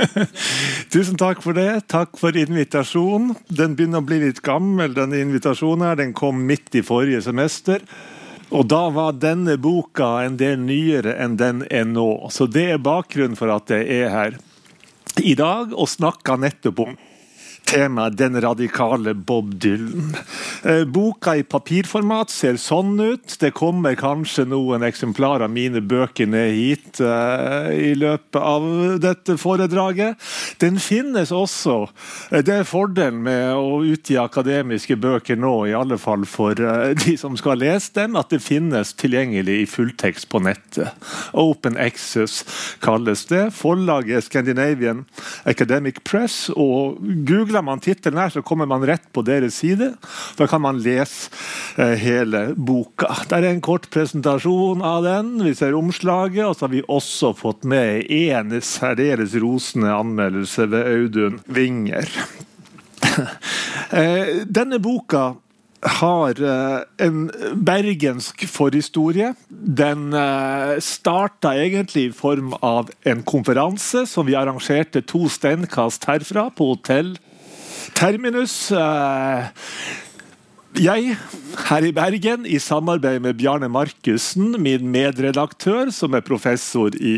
Tusen takk for det. Takk for invitasjonen. Den begynner å bli litt gammel, denne invitasjonen. her. Den kom midt i forrige semester. Og da var denne boka en del nyere enn den er nå. Så det er bakgrunnen for at jeg er her i dag og snakker nettopp om temaet 'Den radikale Bob Dylan'. Eh, boka i papirformat ser sånn ut. Det kommer kanskje noen eksemplarer av mine bøker ned hit uh, i løpet av dette foredraget. Den finnes også. Eh, det er fordelen med å utgi akademiske bøker nå, i alle fall for de som skal lese dem, at det finnes tilgjengelig i fulltekst på nettet. Open Access kalles det. Forlaget Scandinavian Academic Press. og googler Googler man tittelen her, så kommer man rett på deres side. Da kan man lese eh, hele boka. Det er en kort presentasjon av den. Vi ser omslaget, og så har vi også fått med en særdeles rosende anmeldelse ved Audun Winger. eh, denne boka har uh, en bergensk forhistorie. Den starta egentlig i form av en konferanse som vi arrangerte to steinkast herfra, på hotell Terminus. Eh, jeg, her i Bergen, i samarbeid med Bjarne Markussen, min medredaktør, som er professor i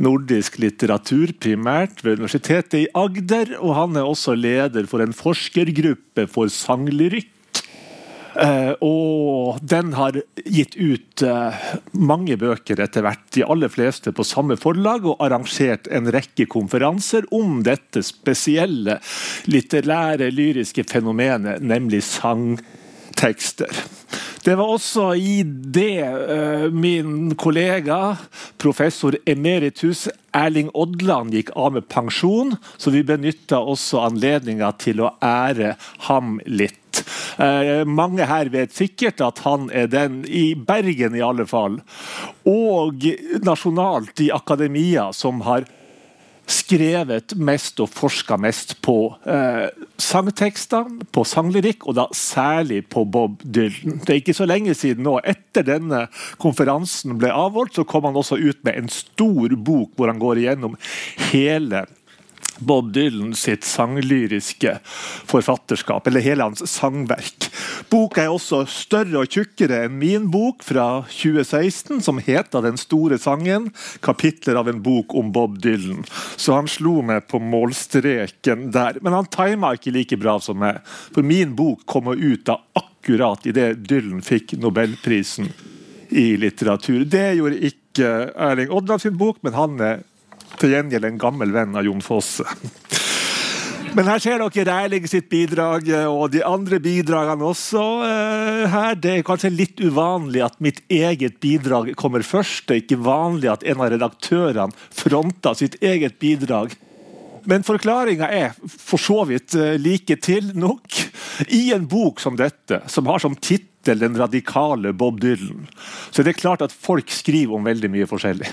nordisk litteratur, primært ved Universitetet i Agder, og han er også leder for en forskergruppe for sanglyrikk og den har gitt ut uh, mange bøker etter hvert, de aller fleste på samme forlag, og arrangert en rekke konferanser om dette spesielle litterære, lyriske fenomenet, nemlig sangtekster. Det var også i det uh, min kollega, professor emeritus Erling Odland, gikk av med pensjon, så vi benytta også anledninga til å ære ham litt. Eh, mange her vet sikkert at han er den, i Bergen i alle fall, og nasjonalt i akademia, som har skrevet mest og forska mest på eh, sangtekster, på sanglyrikk, og da særlig på Bob Dylan. Det er ikke så lenge siden nå. Etter denne konferansen ble avholdt, så kom han også ut med en stor bok hvor han går igjennom hele Bob Dylan sitt sanglyriske forfatterskap, eller hele hans sangverk. Boka er også større og tjukkere enn min bok fra 2016, som heter 'Den store sangen', kapitler av en bok om Bob Dylan. Så han slo meg på målstreken der. Men han tima ikke like bra som meg, for min bok kom ut av akkurat idet Dylan fikk nobelprisen i litteratur. Det gjorde ikke Erling Odland sin bok, men han er til gjengjeld en gammel venn av Jon Fosse. Men her ser dere Erling sitt bidrag, og de andre bidragene også. Uh, her. Det er kanskje litt uvanlig at mitt eget bidrag kommer først. Det er ikke vanlig at en av redaktørene fronter sitt eget bidrag. Men forklaringa er for så vidt uh, like til nok. I en bok som dette, som har som tittel tittel 'Den radikale Bob Dylan', så er det klart at folk skriver om veldig mye forskjellig.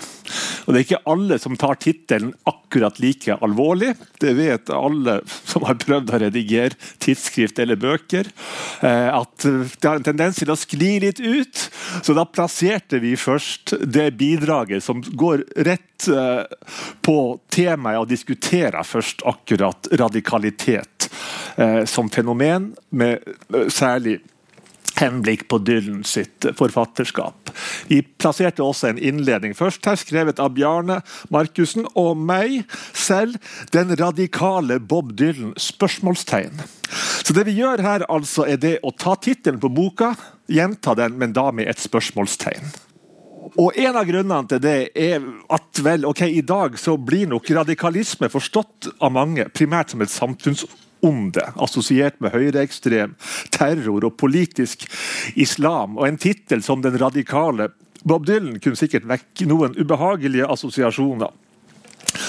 Og Det er ikke alle som tar tittelen akkurat like alvorlig. Det vet alle som har prøvd å redigere tidsskrift eller bøker. Eh, at det har en tendens til å skli litt ut. Så da plasserte vi først det bidraget som går rett eh, på temaet, og diskuterer først akkurat radikalitet eh, som fenomen, med særlig henblikk på Dylan sitt forfatterskap. Vi plasserte også en innledning først her, skrevet av Bjarne Markussen og meg selv. 'Den radikale Bob Dylan?' spørsmålstegn. Så det vi gjør her, altså, er det å ta tittelen på boka, gjenta den, men da med et spørsmålstegn. Og En av grunnene til det er at vel, ok, i dag så blir nok radikalisme forstått av mange primært som et samfunns onde, assosiert med høyreekstrem terror og politisk islam. Og en tittel som den radikale Bob Dylan kunne sikkert vekke noen ubehagelige assosiasjoner.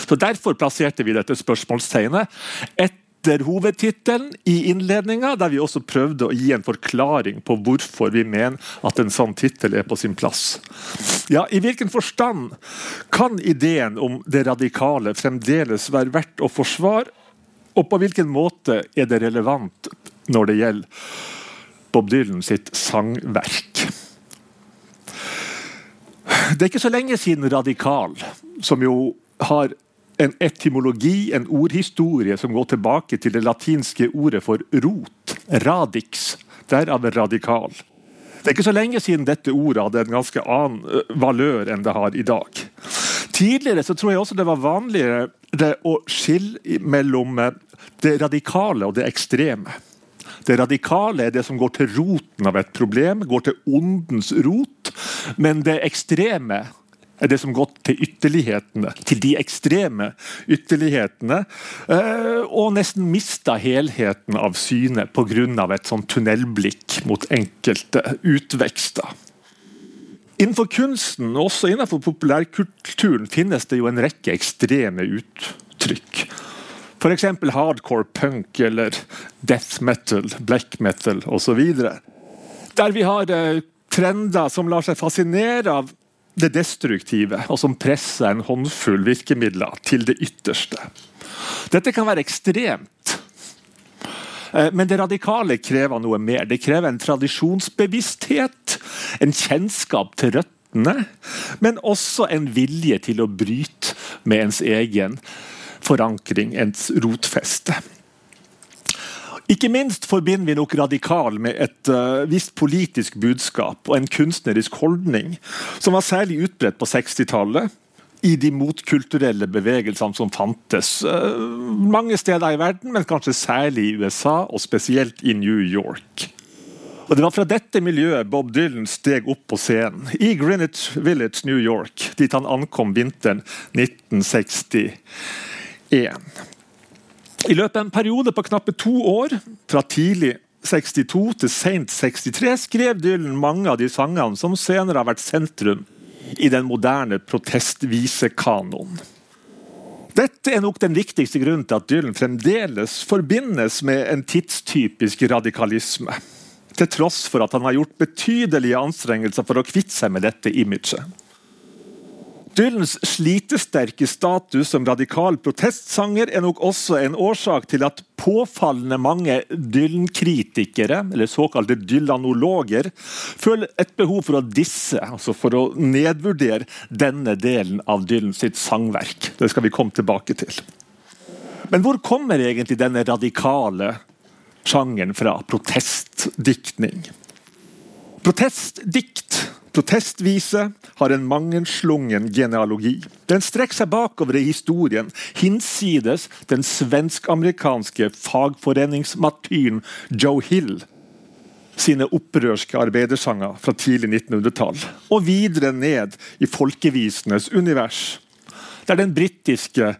Så Derfor plasserte vi dette spørsmålstegnet etter hovedtittelen i innledninga, der vi også prøvde å gi en forklaring på hvorfor vi mener at en sånn tittel er på sin plass. Ja, I hvilken forstand kan ideen om det radikale fremdeles være verdt å forsvare og på hvilken måte er det relevant når det gjelder Bob Dylan sitt sangverk? Det er ikke så lenge siden radikal, som jo har en etymologi, en ordhistorie, som går tilbake til det latinske ordet for rot, radix, derav radikal. Det er ikke så lenge siden dette ordet hadde en ganske annen valør enn det har i dag. Tidligere så tror jeg også det var vanligere å skille mellom det radikale og det ekstreme. Det radikale er det som går til roten av et problem, går til ondens rot. Men det ekstreme er det som går til ytterlighetene, til de ekstreme ytterlighetene. Eh, og nesten mista helheten av syne pga. et sånn tunnelblikk mot enkelte utvekster. Innenfor kunsten, og også innenfor populærkulturen, finnes det jo en rekke ekstreme uttrykk. F.eks. hardcore punk eller death metal, black metal osv. Der vi har eh, trender som lar seg fascinere av det destruktive, og som presser en håndfull virkemidler til det ytterste. Dette kan være ekstremt. Eh, men det radikale krever noe mer. Det krever en tradisjonsbevissthet, en kjennskap til røttene, men også en vilje til å bryte med ens egen forankring, ens rotfeste. Ikke minst forbinder vi nok radikal med et uh, visst politisk budskap og en kunstnerisk holdning som var særlig utbredt på 60-tallet. I de motkulturelle bevegelsene som fantes uh, mange steder i verden, men kanskje særlig i USA, og spesielt i New York. Og Det var fra dette miljøet Bob Dylan steg opp på scenen, i Greenwich Village, New York, dit han ankom vinteren 1961. I løpet av en periode på knappe to år, fra tidlig 62 til seint 63, skrev Dylan mange av de sangene som senere har vært sentrum i den moderne protestvisekanoen. Dette er nok den viktigste grunnen til at Dylan fremdeles forbindes med en tidstypisk radikalisme. Til tross for at han har gjort betydelige anstrengelser for å kvitte seg med dette imaget. Dylans slitesterke status som radikal protestsanger er nok også en årsak til at påfallende mange Dylan-kritikere, eller såkalte dylanologer, føler et behov for å disse, altså for å nedvurdere denne delen av Dylan sitt sangverk. Det skal vi komme tilbake til. Men hvor kommer egentlig denne radikale sjangeren fra? Protestdiktning. Protestdikt Protestvise har en mangenslungen genealogi. Den strekker seg bakover i historien, hinsides den svensk-amerikanske fagforeningsmartyren Joe Hill sine opprørske arbeidersanger fra tidlig 1900-tall, og videre ned i folkevisenes univers, der den britiske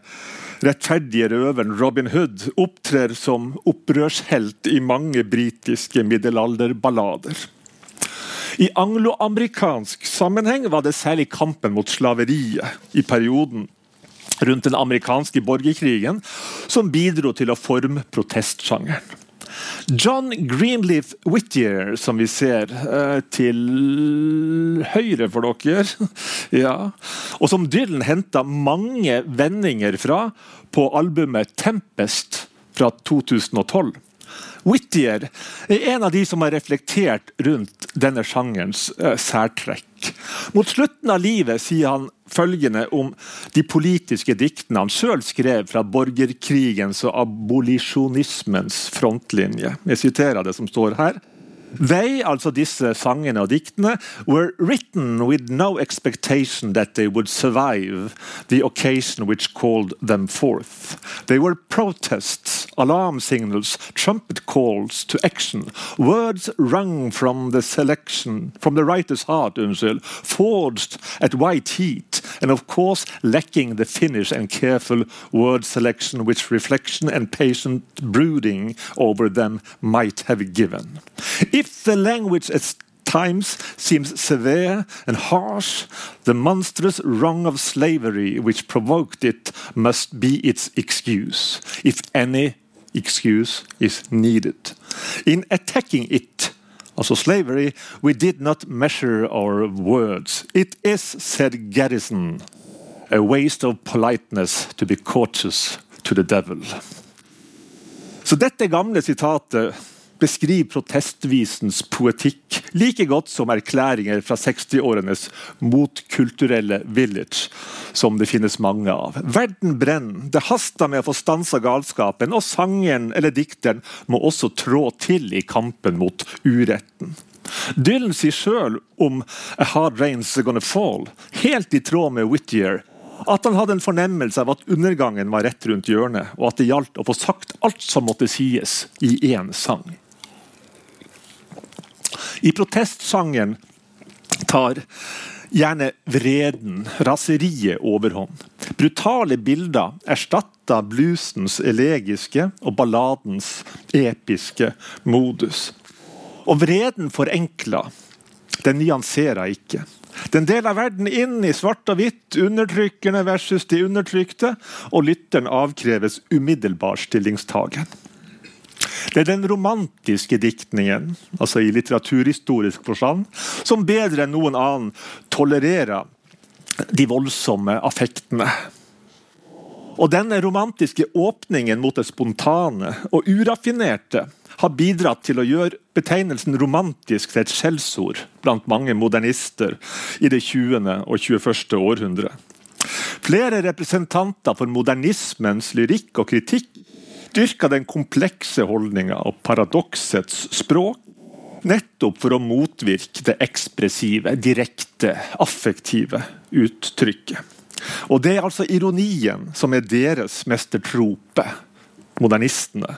rettferdige røveren Robin Hood opptrer som opprørshelt i mange britiske middelalderballader. I angloamerikansk sammenheng var det særlig kampen mot slaveriet i perioden rundt den amerikanske borgerkrigen som bidro til å forme protestsjangeren. John Greenleaf Whittier, som vi ser eh, til høyre for dere, ja, og som Dylan henta mange vendinger fra på albumet 'Tempest' fra 2012. Whittier er en av de som har reflektert rundt denne sjangerens uh, særtrekk. Mot slutten av livet sier han følgende om de politiske diktene han sjøl skrev fra borgerkrigens og abolisjonismens frontlinje. Jeg siterer det som står her. They, altså disse sangene og diktene, were written with no expectation that they would survive the occasion which called them forth. They were protests, alarm signals, trumpet calls to action, words wrung from the selection, from the writer's heart, unnskyld, forged at white heat, and of course lacking the finish and careful word selection which reflection and patient brooding over them might have given. If the language at times seems severe and harsh, the monstrous wrong of slavery which provoked it must be its excuse, if any excuse is needed. In attacking it, also slavery, we did not measure our words. It is, said Garrison, a waste of politeness to be courteous to the devil. Så dette gamle sitatet beskriver protestvisens poetikk like godt som erklæringer fra 60-årenes motkulturelle village, som det finnes mange av. Verden brenner, det haster med å få stansa galskapen, og sangeren eller dikteren må også trå til i kampen mot uretten. Dylan sier sjøl om A Hard Rain's Gonna Fall, helt i tråd med Whittier, at han hadde en fornemmelse av at undergangen var rett rundt hjørnet, og at det gjaldt å få sagt alt som måtte sies, i én sang. I protestsangen tar gjerne vreden, raseriet, overhånd. Brutale bilder erstatter bluesens elegiske og balladens episke modus. Og vreden forenkler. Den nyanserer ikke. Den deler verden inn i svart og hvitt, undertrykkerne versus de undertrykte, og lytteren avkreves umiddelbar stillingstagen. Det er den romantiske diktningen, altså i litteraturhistorisk forstand, som bedre enn noen annen tolererer de voldsomme affektene. Og denne romantiske åpningen mot det spontane og uraffinerte har bidratt til å gjøre betegnelsen romantisk til et skjellsord blant mange modernister i det 20. og 21. århundre. Flere representanter for modernismens lyrikk og kritikk dyrka den komplekse holdninga og paradoksets språk, nettopp for å motvirke det ekspressive, direkte, affektive uttrykket. Og Det er altså ironien som er deres mestertrope, modernistene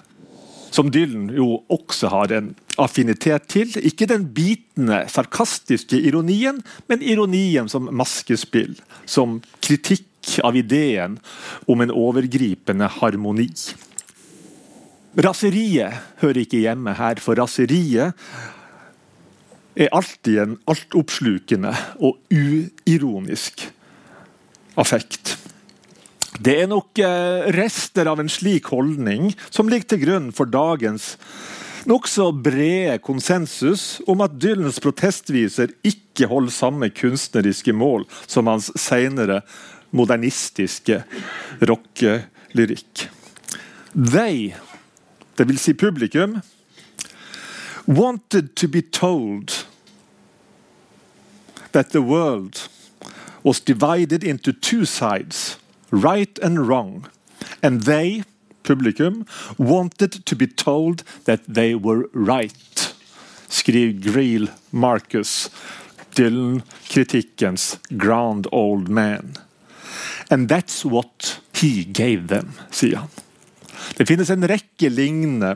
som Dylan jo også har en affinitet til. Ikke den bitende, sarkastiske ironien, men ironien som maskespill. Som kritikk av ideen om en overgripende harmoni. Raseriet hører ikke hjemme her, for raseriet er alltid en altoppslukende og uironisk affekt. Det er nok eh, rester av en slik holdning som ligger til grunn for dagens nokså brede konsensus om at Dylans protestviser ikke holder samme kunstneriske mål som hans senere modernistiske rockelyrikk. They, vil si publikum, wanted to be told that the world was divided into two sides right and wrong. And they, publikum, wanted to be told that they were right, skriver Greel Marcus, Dylan-kritikkens grand old man. And that's what he gave them, sier han. Det finnes en rekke lignende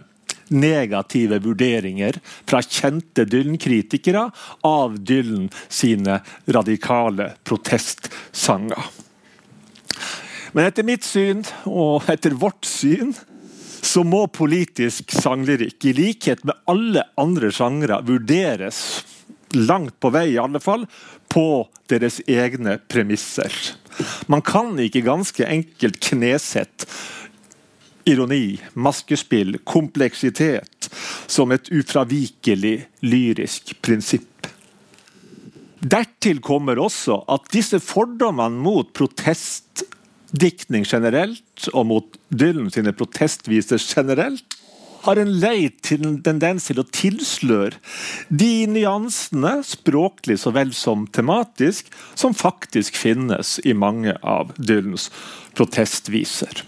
negative vurderinger fra kjente Dylan-kritikere av Dylan sine radikale protestsanger. Men etter mitt syn, og etter vårt syn, så må politisk sanglyrikk, i likhet med alle andre sjangre, vurderes langt på vei, i alle fall, på deres egne premisser. Man kan ikke ganske enkelt knesette ironi, maskespill, kompleksitet som et ufravikelig lyrisk prinsipp. Dertil kommer også at disse fordommene mot protestdiktning generelt, og mot Dylan sine protestviser generelt, har en lei tendens til å tilsløre de nyansene, språklig så vel som tematisk, som faktisk finnes i mange av Dylans protestviser.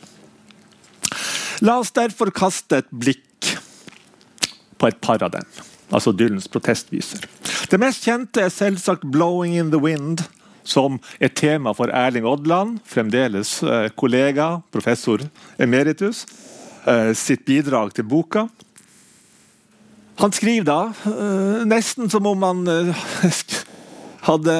La oss derfor kaste et blikk på et par av dem, altså Dylans protestviser. Det mest kjente er selvsagt 'Blowing in the Wind', som et tema for Erling Odland, fremdeles eh, kollega, professor emeritus, eh, sitt bidrag til boka. Han skriver da, eh, nesten som om han hadde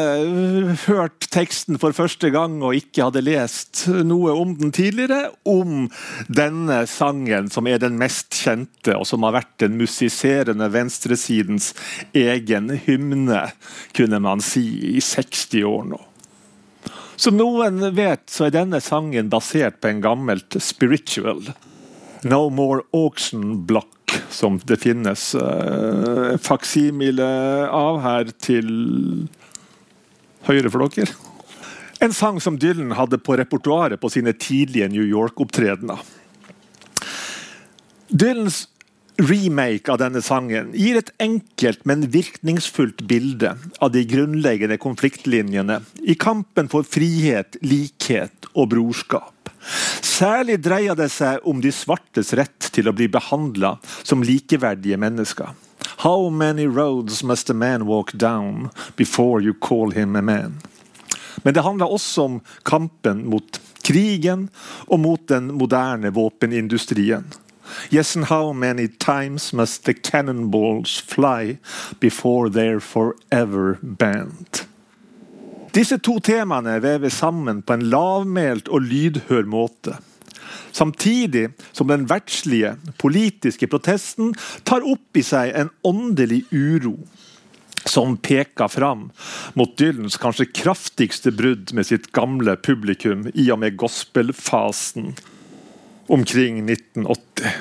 hørt teksten for første gang og ikke hadde lest noe om den tidligere, om denne sangen som er den mest kjente, og som har vært den musiserende venstresidens egen hymne, kunne man si, i 60 år nå. Som noen vet, så er denne sangen basert på en gammelt spiritual. No More Auction Block, som det finnes uh, faksimile av her til høyre for dere. En sang som Dylan hadde på repertoaret på sine tidlige New York-opptredener. Dylans remake av denne sangen gir et enkelt, men virkningsfullt bilde av de grunnleggende konfliktlinjene i kampen for frihet, likhet og brorskap. Særlig dreier det seg om de svartes rett til å bli behandla som likeverdige mennesker. How many roads must a man walk down before you call him a man? Men det handler også om kampen mot krigen og mot den moderne våpenindustrien. Yes, and how many times must the cannonballs fly before they're forever banned? Disse to temaene vever sammen på en lavmælt og lydhør måte. Samtidig som den verdslige, politiske protesten tar opp i seg en åndelig uro som peker fram mot Dylans kanskje kraftigste brudd med sitt gamle publikum i og med gospelfasen omkring 1980.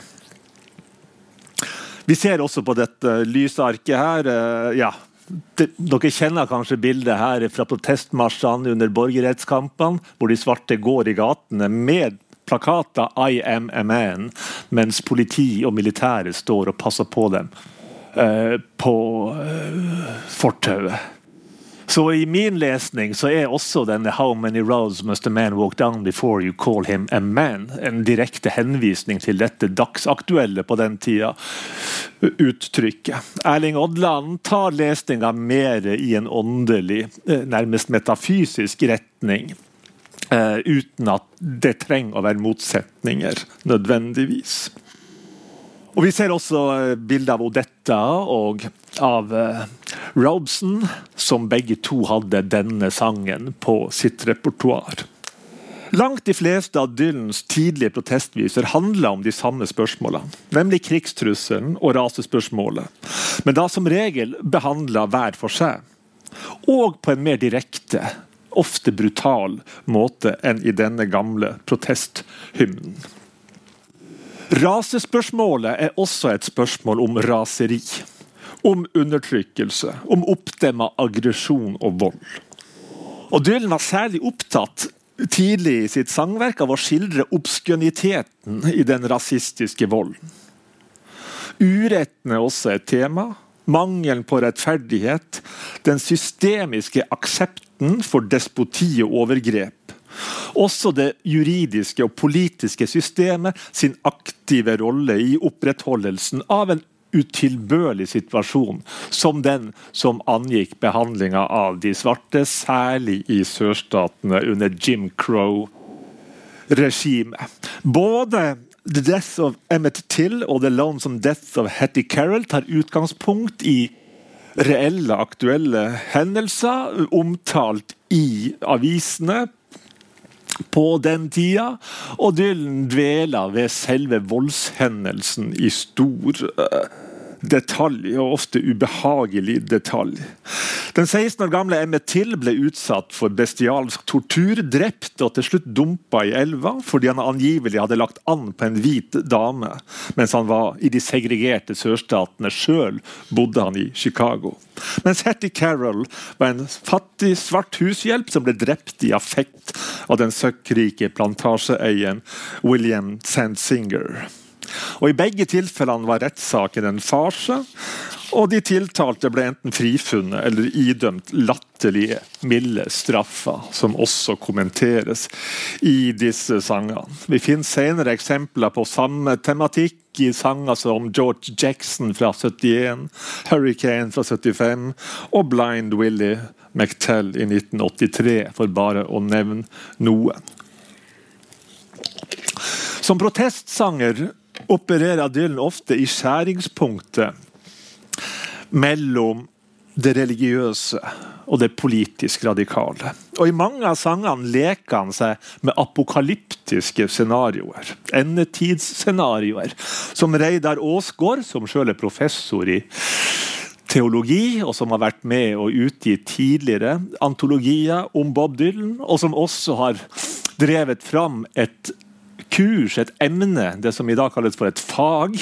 Vi ser også på dette lysarket her eh, ja, dere kjenner kanskje bildet her fra protestmarsjene under borgerrettskampene, hvor de svarte går i gatene med plakater 'I am a man', mens politi og militære står og passer på dem eh, på eh, fortauet. Så i min lesning så er også denne 'How many roads must a man walk down before you call him a man' en direkte henvisning til dette dagsaktuelle på den tida uttrykket. Erling Odland tar lesninga mer i en åndelig, eh, nærmest metafysisk retning. Uh, uten at det trenger å være motsetninger, nødvendigvis. Og Vi ser også eh, bilder av Odetta og av eh, Robson, som begge to hadde denne sangen på sitt repertoar. Langt de fleste av Dylans tidlige protestviser handla om de samme spørsmålene, nemlig krigstrusselen og rasespørsmålet, men da som regel behandla hver for seg, og på en mer direkte, ofte brutal måte enn i denne gamle protesthymnen. Rasespørsmålet er også et spørsmål om raseri. Om undertrykkelse, om oppdemma aggresjon og vold. Og Dylan var særlig opptatt tidlig i sitt sangverk av å skildre obskøniteten i den rasistiske volden. Uretten er også et tema. Mangelen på rettferdighet. Den systemiske aksepten for despoti og overgrep. Også det juridiske og politiske systemet sin aktive rolle i opprettholdelsen av en utilbørlig situasjon, som den som angikk behandlinga av de svarte, særlig i sørstatene under Jim Crow-regimet. Både The Death of Emmet Till og The Lonesome Death of Hattie Carroll tar utgangspunkt i reelle, aktuelle hendelser omtalt i avisene på den tida, og Dylan dveler ved selve voldshendelsen i stor uh, detalj, og ofte ubehagelig detalj. Den 16 år gamle Emmet Till ble utsatt for bestialsk tortur, drept og til slutt dumpa i elva fordi han angivelig hadde lagt an på en hvit dame mens han var i de segregerte sørstatene. Sjøl bodde han i Chicago. Mens Hattie Carroll var en fattig svart hushjelp som ble drept i affekt av den søkkrike plantasjeeieren William Sandsinger. Og I begge tilfellene var rettssaken en farse, og de tiltalte ble enten frifunnet eller idømt latterlige, milde straffer, som også kommenteres i disse sangene. Vi finner senere eksempler på samme tematikk i sanger som George Jackson fra 71, Hurricane fra 75 og Blind Willie McTell i 1983, for bare å nevne noen. Som protestsanger opererer Dylan ofte i skjæringspunktet mellom det religiøse og det politisk radikale. Og I mange av sangene leker han seg med apokalyptiske scenarioer. Endetidsscenarioer. Som Reidar Aasgaard, som selv er professor i teologi, og som har vært med og utgitt tidligere antologier om Bob Dylan, og som også har drevet fram et kurs, et emne, det som i dag kalles for et fag,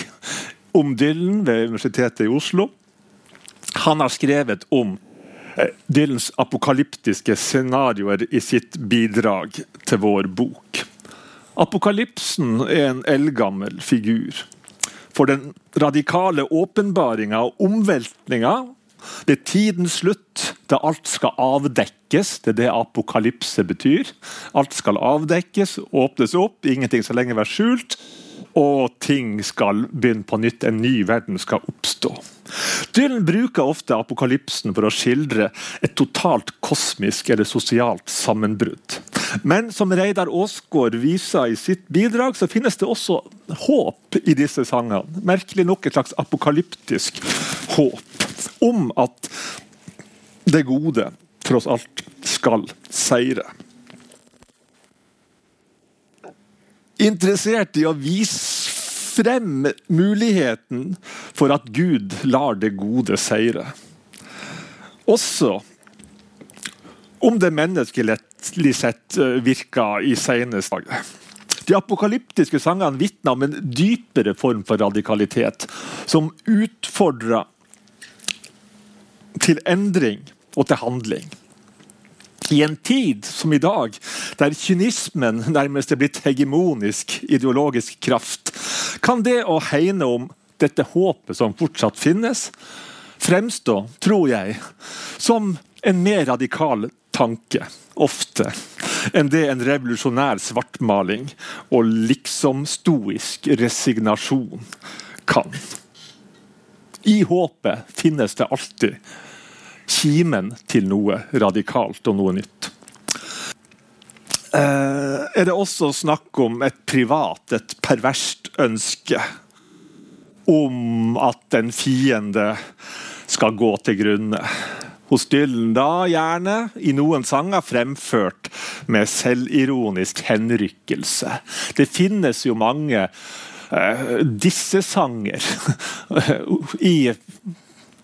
om Dylan ved Universitetet i Oslo. Han har skrevet om eh, Dylans apokalyptiske scenarioer i sitt bidrag til vår bok. Apokalypsen er en eldgammel figur for den radikale åpenbaringa og omveltninga det er tidens slutt, da alt skal avdekkes. Det er det apokalypse betyr. Alt skal avdekkes, åpnes opp, ingenting skal lenger være skjult. Og ting skal begynne på nytt. En ny verden skal oppstå. Dylan bruker ofte apokalypsen for å skildre et totalt kosmisk eller sosialt sammenbrudd. Men som Reidar Aasgaard viser i sitt bidrag, så finnes det også håp i disse sangene. Merkelig nok et slags apokalyptisk håp om at det gode tross alt skal seire. Interessert i å vise frem muligheten for at Gud lar det gode seire. Også om det menneskelig sett eh, virker i seneste dager. De apokalyptiske sangene vitner om en dypere form for radikalitet, som utfordrer til endring og til handling. I en tid som i dag, der kynismen nærmest er blitt hegemonisk ideologisk kraft, kan det å hegne om dette håpet som fortsatt finnes, fremstå, tror jeg, som en mer radikal tanke, ofte, enn det en revolusjonær svartmaling og liksom-stoisk resignasjon kan. I håpet finnes det alltid kimen til noe radikalt og noe nytt. Eh, er det også snakk om et privat, et perverst ønske om at en fiende skal gå til grunne. Hos Dylan da gjerne, i noen sanger fremført med selvironisk henrykkelse. Det finnes jo mange uh, disse sanger i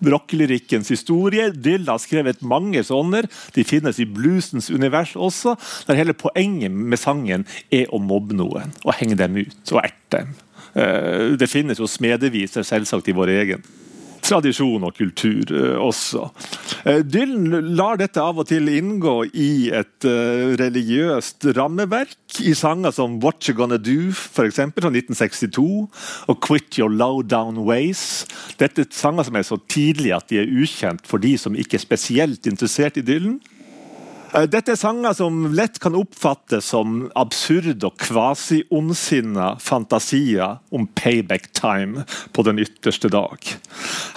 rockelyrikkens historie. Dylan har skrevet mange sånne. De finnes i bluesens univers også. Der hele poenget med sangen er å mobbe noen og henge dem ut og erte dem. Eh, det finnes jo smedeviser selvsagt i vår egen tradisjon og kultur uh, også. Uh, Dylan lar dette av og til inngå i et uh, religiøst rammeverk, i sanger som 'What You Gonna Do' for eksempel, fra 1962, og 'Quit Your Low Down Ways'. Dette er sanger som er så tidlige at de er ukjent for de som ikke er spesielt interessert i Dylan. Eh, dette er sanger som lett kan oppfattes som absurde og kvasi-ondsinna fantasier om payback time på den ytterste dag.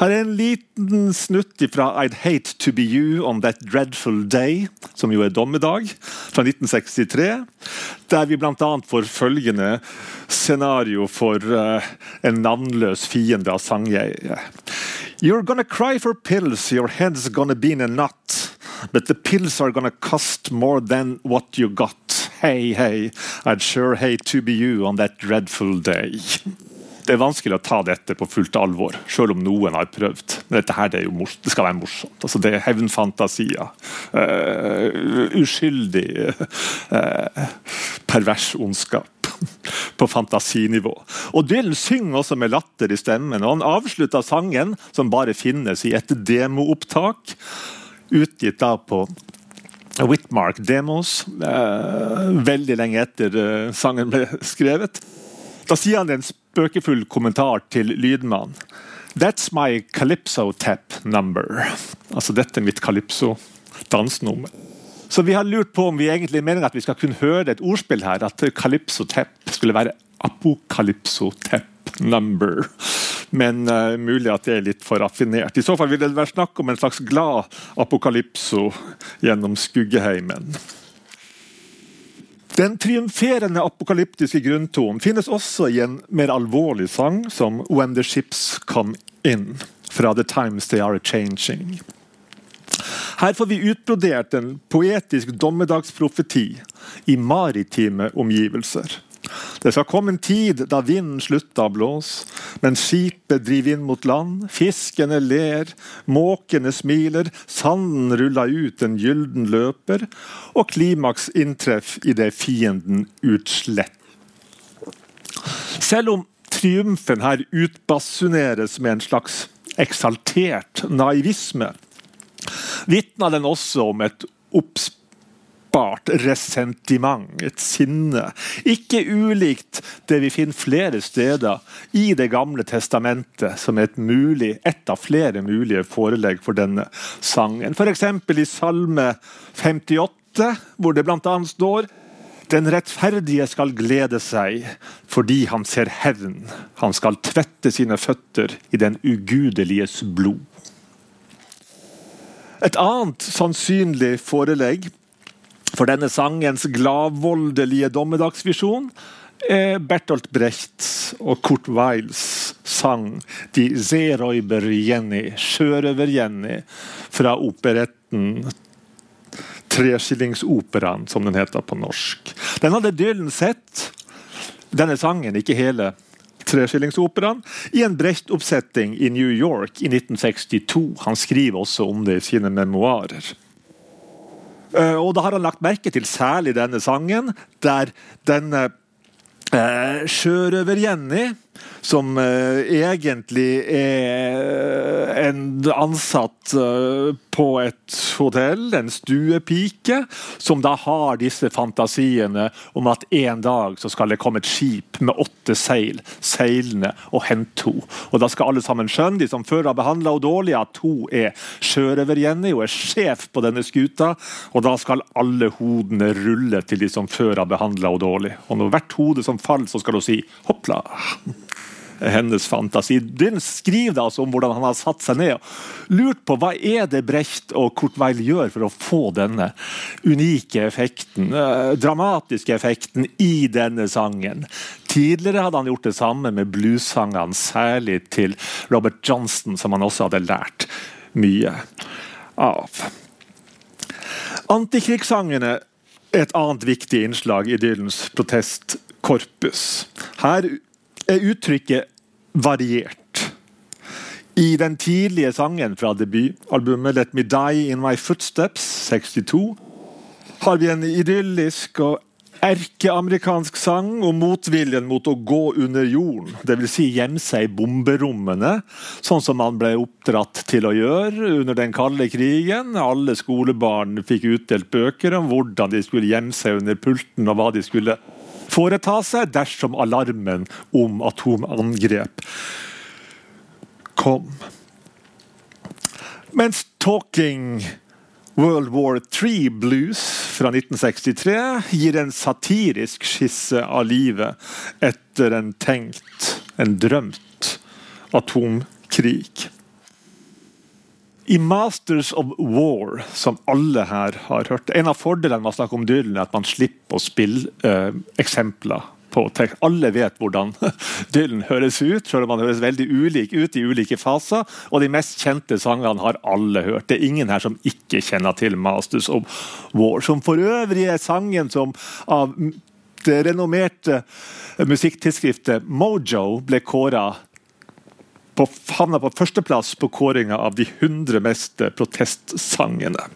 Her er en liten snutt fra I'd Hate To Be You On That Dreadful Day, som jo er dommedag, fra 1963. Der vi bl.a. får følgende scenario for uh, en navnløs fiende av sangjeiet. You're gonna cry for pills, your head's gonna be in a knot. But the pills are gonna cost more than what you got. Hey, hey, I'd sure hate to be you on that dreadful day. Det er vanskelig å ta dette på fullt alvor, selv om noen har prøvd. Men dette her det, det skal være morsomt. Altså, det er hevnfantasier. Uh, uskyldig uh, pervers ondskap på fantasinivå. Og Dylan synger også med latter i stemmen. og Han avslutter sangen, som bare finnes i et demoopptak, utgitt da på Whitmark Demos, eh, veldig lenge etter eh, sangen ble skrevet. Da sier han en spøkefull kommentar til lydmannen. That's my calypso tap number. Altså dette er mitt calypso-dansnummer. Så vi har lurt på om vi egentlig mener at vi skal kunne høre et ordspill her. At calypso tap skulle være apokalypso tap number men uh, mulig at det er litt for raffinert. I så fall vil det være snakk om en slags glad apokalypso gjennom skuggeheimen. Den triumferende apokalyptiske grunntonen finnes også i en mer alvorlig sang som 'When the Ships Come In', fra 'The Times They Are Changing'. Her får vi utbrodert en poetisk dommedagsprofeti i maritime omgivelser. Det skal komme en tid da vinden slutter å blåse, men skipet driver inn mot land. Fiskene ler, måkene smiler, sanden ruller ut en gylden løper, og klimaks inntreff idet fienden utslett. Selv om triumfen her utbasuneres med en slags eksaltert naivisme, vitner den også om et fruktbart resentiment, et sinne. Ikke ulikt det vi finner flere steder i Det gamle testamentet, som er et, mulig, et av flere mulige forelegg for denne sangen. F.eks. i Salme 58, hvor det bl.a. står den rettferdige skal glede seg fordi han ser hevn. Han skal tvette sine føtter i den ugudeliges blod. Et annet sannsynlig forelegg for denne sangens gladvoldelige dommedagsvisjon er Bertolt Brechts og Kurt Weils sang 'De Zeroiber Jenny', 'Sjørøver-Jenny', fra operetten Treskillingsoperaen, som den heter på norsk. Den hadde Dylan sett, denne sangen, ikke hele Treskillingsoperaen, i en Brecht-oppsetting i New York i 1962. Han skriver også om det i sine memoarer. Eh, og da har han lagt merke til særlig denne sangen, der denne eh, sjørøver-Jenny som uh, egentlig er en ansatt uh, på et hotell, en stuepike, som da har disse fantasiene om at en dag så skal det komme et skip med åtte seil seilende og hente henne. Og da skal alle sammen skjønne, de som før har behandla henne dårlig, at hun er sjørøver-Jenny, og er sjef på denne skuta, og da skal alle hodene rulle til de som før har behandla henne dårlig. Og når hvert hode som faller, så skal hun si 'hoppla' hennes fantasi. Dylan skriver altså om hvordan han har satt seg ned og lurt på hva er det Brecht og Kurt Weil gjør for å få denne unike effekten, eh, dramatiske effekten i denne sangen. Tidligere hadde han gjort det samme med bluessangene, særlig til Robert Johnston, som han også hadde lært mye av. Antikrigssangene er et annet viktig innslag i Dylans protestkorpus. Her er uttrykket variert. I den tidlige sangen fra debutalbumet 'Let Me Die In My Footsteps' 62 har vi en idyllisk og erkeamerikansk sang om motviljen mot å gå under jorden. Dvs. Si gjemme seg i bomberommene, sånn som man ble oppdratt til å gjøre under den kalde krigen. Alle skolebarn fikk utdelt bøker om hvordan de skulle gjemme seg under pulten, og hva de skulle foreta seg dersom alarmen om atomangrep kom. Mens 'Talking World War III Blues' fra 1963 gir en satirisk skisse av livet etter en tenkt, en drømt atomkrig. I 'Masters of War', som alle her har hørt En av fordelene med å snakke om Dylan er at man slipper å spille eh, eksempler. på tekst. Alle vet hvordan Dylan høres ut, selv om han høres veldig ulik ut i ulike faser. Og de mest kjente sangene har alle hørt. Det er ingen her som ikke kjenner til 'Masters of War'. Som for øvrig er sangen som av det renommerte musikktidsskriftet Mojo ble kåra på, havna på førsteplass på kåringa av de 100 mest protestsangene.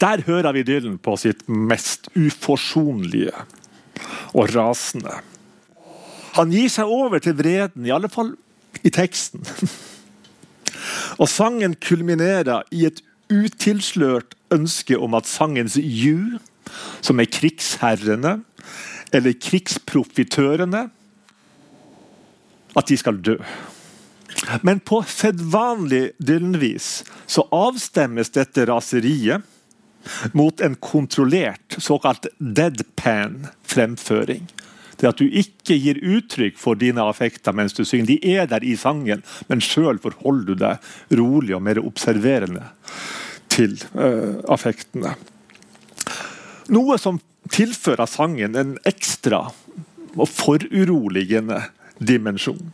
Der hører vi Dylan på sitt mest uforsonlige og rasende. Han gir seg over til vreden, i alle fall i teksten. Og sangen kulminerer i et utilslørt ønske om at sangens you, som er krigsherrene eller krigsprofitørene, at de skal dø. Men på sedvanlig Dylan-vis så avstemmes dette raseriet mot en kontrollert såkalt deadpan-fremføring. Det at du ikke gir uttrykk for dine affekter mens du synger. De er der i sangen, men sjøl forholder du deg rolig og mer observerende til uh, affektene. Noe som tilfører sangen en ekstra og foruroligende dimensjon.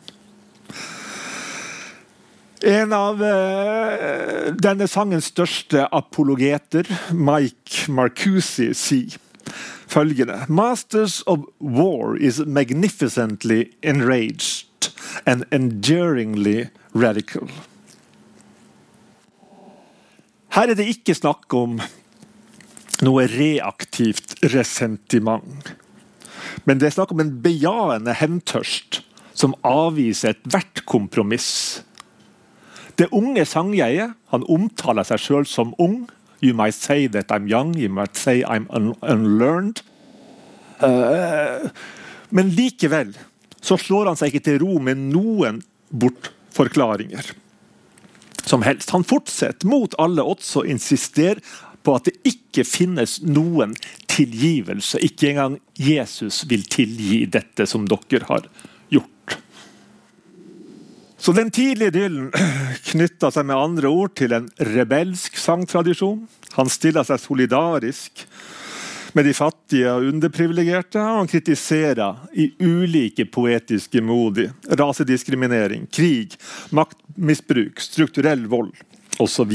En av eh, denne sangens største apologeter, Mike Marcusi, sier følgende Masters of war is magnificently enraged and enduringly radical. Her er det ikke snakk om noe reaktivt resentiment. Men det er snakk om en bejaende hevntørst som avviser ethvert kompromiss det unge sangjeget han omtaler seg sjøl som ung, You might say that I'm young, you might say I'm un unlearned. Uh, men likevel så slår han seg ikke til ro med noen bortforklaringer som helst. Han fortsetter mot alle odds å insistere på at det ikke finnes noen tilgivelse. Ikke engang Jesus vil tilgi dette som dere har gjort. Så Den tidlige idyllen knytta seg med andre ord til en rebelsk sangtradisjon. Han stiller seg solidarisk med de fattige og underprivilegerte. Og han kritiserer i ulike poetiske modi rasediskriminering, krig, maktmisbruk, strukturell vold osv.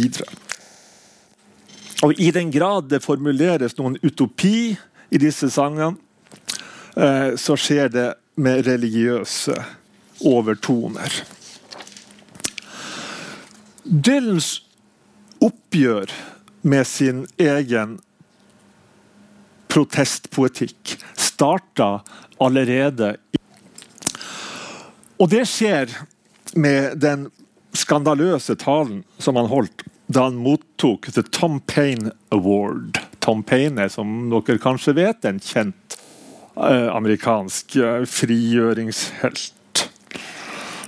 Og I den grad det formuleres noen utopi i disse sangene, eh, så skjer det med religiøse overtoner. Dylans oppgjør med sin egen protestpoetikk starta allerede Og det skjer med den skandaløse talen som han holdt da han mottok The Tom Paine Award. Tom Paine er, som dere kanskje vet, en kjent uh, amerikansk uh, frigjøringshelt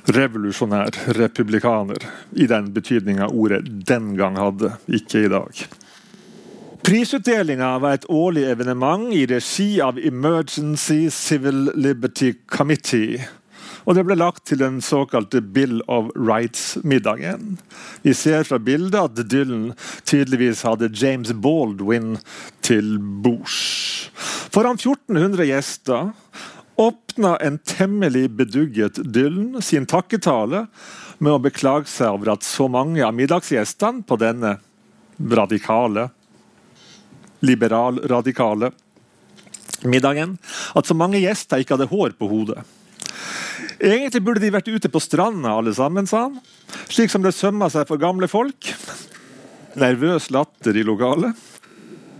revolusjonær republikaner, i den betydninga ordet den gang hadde, ikke i dag. Prisutdelinga var et årlig evenement i regi av Emergency Civil Liberty Committee. Og det ble lagt til den såkalte Bill of Rights-middagen. Vi ser fra bildet at Dylan tydeligvis hadde James Baldwin til bords. Foran 1400 gjester åpna en temmelig bedugget Dylan sin takketale med å beklage seg over at så mange av middagsgjestene på denne radikale, liberal-radikale middagen, at så mange gjester ikke hadde hår på hodet. Egentlig burde de vært ute på stranda alle sammen, sa han. Slik som det sømmer seg for gamle folk. Nervøs latter i lokalet.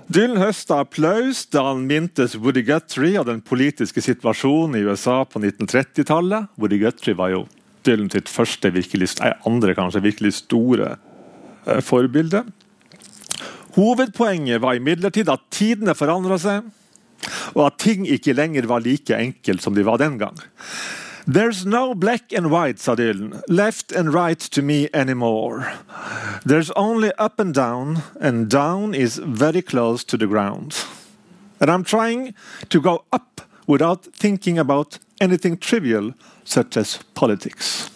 Dylan høsta applaus da han mintes Woody Guthrie og den politiske situasjonen i USA på 1930-tallet. Woody Guthrie var jo Dylan sitt første, virkelig, andre kanskje virkelig store eh, forbilde. Hovedpoenget var imidlertid at tidene forandra seg, og at ting ikke lenger var like enkelt som de var den gang. There's no black and white, sa Dylan, left and right to me anymore. There's only up and down, and down is very close to the ground. And I'm trying to go up without thinking about anything trivial, such as politics.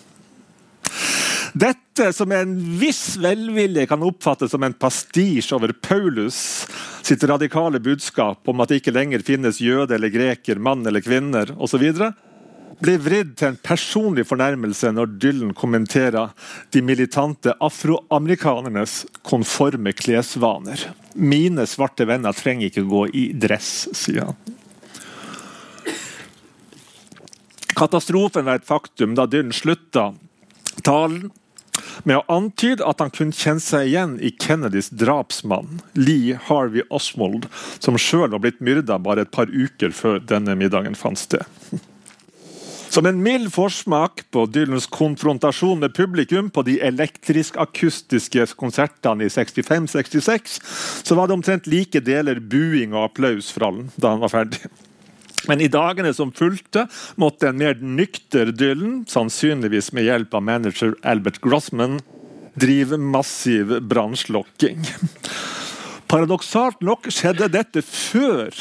Dette, som med en viss velvilje kan oppfattes som en pastisj over Paulus sitt radikale budskap om at det ikke lenger finnes jøde eller greker, mann eller kvinner osv., blir vridd til en personlig fornærmelse når Dylan kommenterer de militante afroamerikanernes konforme klesvaner. Mine svarte venner trenger ikke gå i dress, sier han. Katastrofen var et faktum da Dylan slutta talen med å antyde at han kunne kjenne seg igjen i Kennedys drapsmann, Lee Harvey Oswald, som sjøl var blitt myrda bare et par uker før denne middagen fant sted. Som en mild forsmak på Dylans konfrontasjon med publikum på de elektrisk-akustiske konsertene i 65-66, så var det omtrent like deler buing og applaus fra han da han var ferdig. Men i dagene som fulgte, måtte en mer nykter Dylan, sannsynligvis med hjelp av manager Albert Grossman, drive massiv brannslokking. Paradoksalt nok skjedde dette før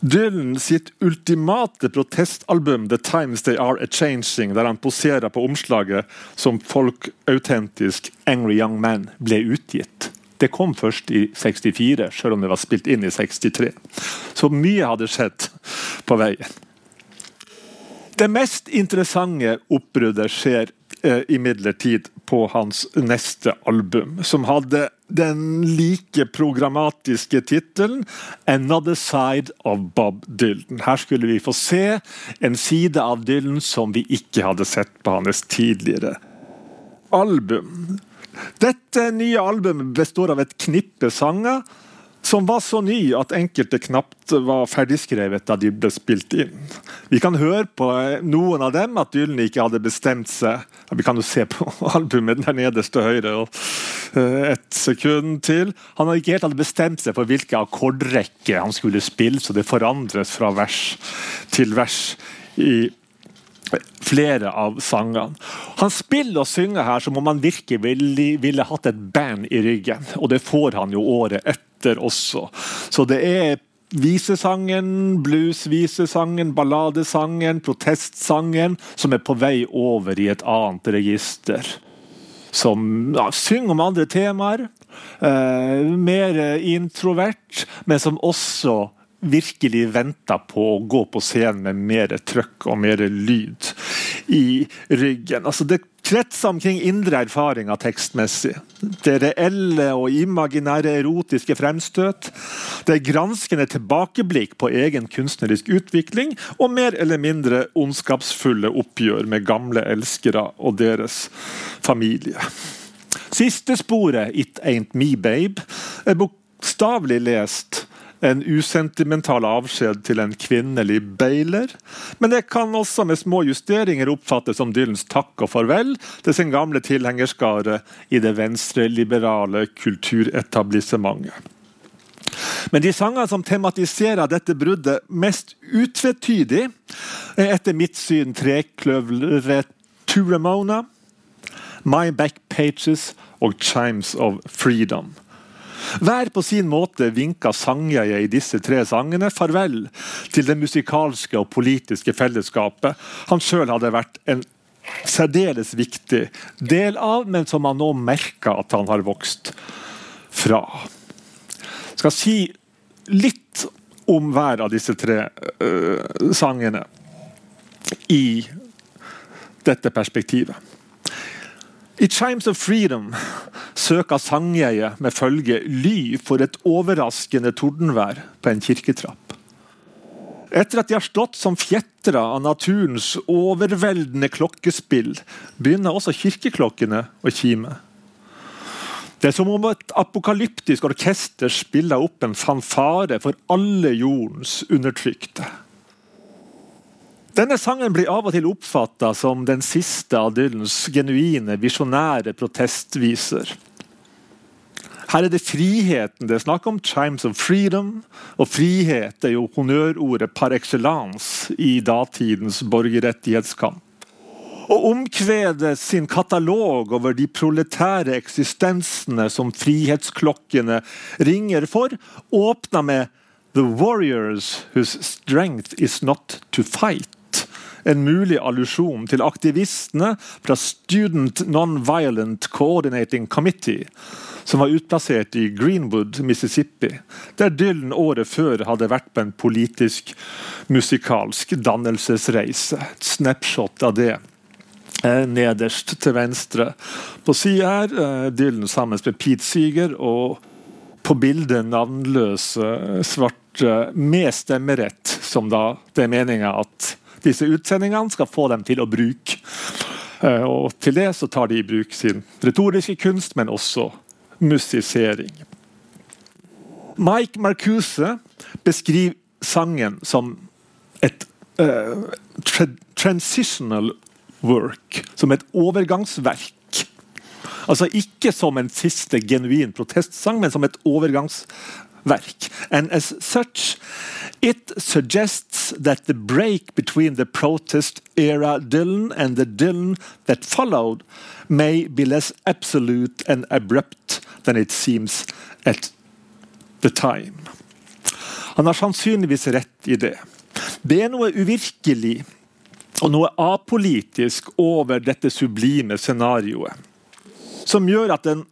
Dylan sitt ultimate protestalbum 'The Times They Are A Changing', der han poserer på omslaget som folk-autentisk 'Angry Young Man', ble utgitt. Det kom først i 64, selv om det var spilt inn i 63. Så mye hadde skjedd på veien. Det mest interessante oppbruddet skjer eh, imidlertid på hans neste album, som hadde den like programmatiske tittelen 'Another Side of Bob Dylan'. Her skulle vi få se en side av Dylan som vi ikke hadde sett på hans tidligere album. Dette nye albumet består av et knippe sanger som var så ny at enkelte knapt var ferdigskrevet da de ble spilt inn. Vi kan høre på noen av dem at Dylan ikke hadde bestemt seg. Vi kan jo se på albumet der nederst til høyre. og uh, Et sekund til. Han hadde ikke helt hadde bestemt seg for hvilke akkordrekke han skulle spille, så det forandres fra vers til vers i flere av sangene. Han spiller og synger her som om han virkelig ville hatt et band i ryggen, og det får han jo året etter også. Så det er visesangen, bluesvisesangen, balladesangen, protestsangen som er på vei over i et annet register. Som ja, synger om andre temaer. Eh, mer introvert, men som også virkelig venta på å gå på scenen med mer trøkk og mer lyd i ryggen. Altså Det kretser omkring indre erfaringer tekstmessig. Det reelle og imaginære erotiske fremstøt. Det granskende tilbakeblikk på egen kunstnerisk utvikling og mer eller mindre ondskapsfulle oppgjør med gamle elskere og deres familie. Siste sporet, 'It Ain't Me Babe', er bokstavelig lest en usentimental avskjed til en kvinnelig beiler. Men det kan også med små justeringer oppfattes som Dylans takk og farvel til sin gamle tilhengerskare i det venstreliberale kulturetablissementet. Men de sangene som tematiserer dette bruddet mest utvetydig, er etter mitt syn trekløveret To Ramona, My Back Pages og Chimes of Freedom. Hver på sin måte vinka Sangøye i disse tre sangene farvel til det musikalske og politiske fellesskapet han sjøl hadde vært en særdeles viktig del av, men som han nå merker at han har vokst fra. Jeg skal si litt om hver av disse tre uh, sangene i dette perspektivet. I Chimes of Freedom søker Sangøye med følge ly for et overraskende tordenvær på en kirketrapp. Etter at de har stått som fjetra av naturens overveldende klokkespill, begynner også kirkeklokkene å kime. Det er som om et apokalyptisk orkester spiller opp en fanfare for alle jordens undertrykte. Denne sangen blir av og til oppfatta som den siste av Dylans genuine, visjonære protestviser. Her er det friheten det er snakk om. 'Chimes of freedom'. Og frihet er jo honnørordet par excellence i datidens borgerrettighetskamp. Og omkvedet sin katalog over de proletære eksistensene som frihetsklokkene ringer for, åpna med 'The warriors whose strength is not to fight' en mulig allusjon til aktivistene fra Student Non-Violent Coordinating Committee, som var utplassert i Greenwood, Mississippi, der Dylan året før hadde vært på en politisk musikalsk dannelsesreise. Et snapshot av det eh, nederst til venstre på sida her. Eh, Dylan sammen med Pete Seeger, og på bildet navnløse svarte med stemmerett, som da det er meninga at disse utsendingene skal få dem til å bruke. Eh, og Til det så tar de i bruk sin retoriske kunst, men også musisering. Mike Marcuse beskriver sangen som et uh, tra transitional work, som et overgangsverk. Altså Ikke som en siste genuin protestsang, men som et overgangsverk. And as such, It suggests that the break between the protest era Dylan and the Dylan that followed may be less absolute and abrupt than it seems at the time. Han har sannsynligvis rett i det. Det er noe uvirkelig og noe apolitisk over dette sublime scenarioet, som gjør at den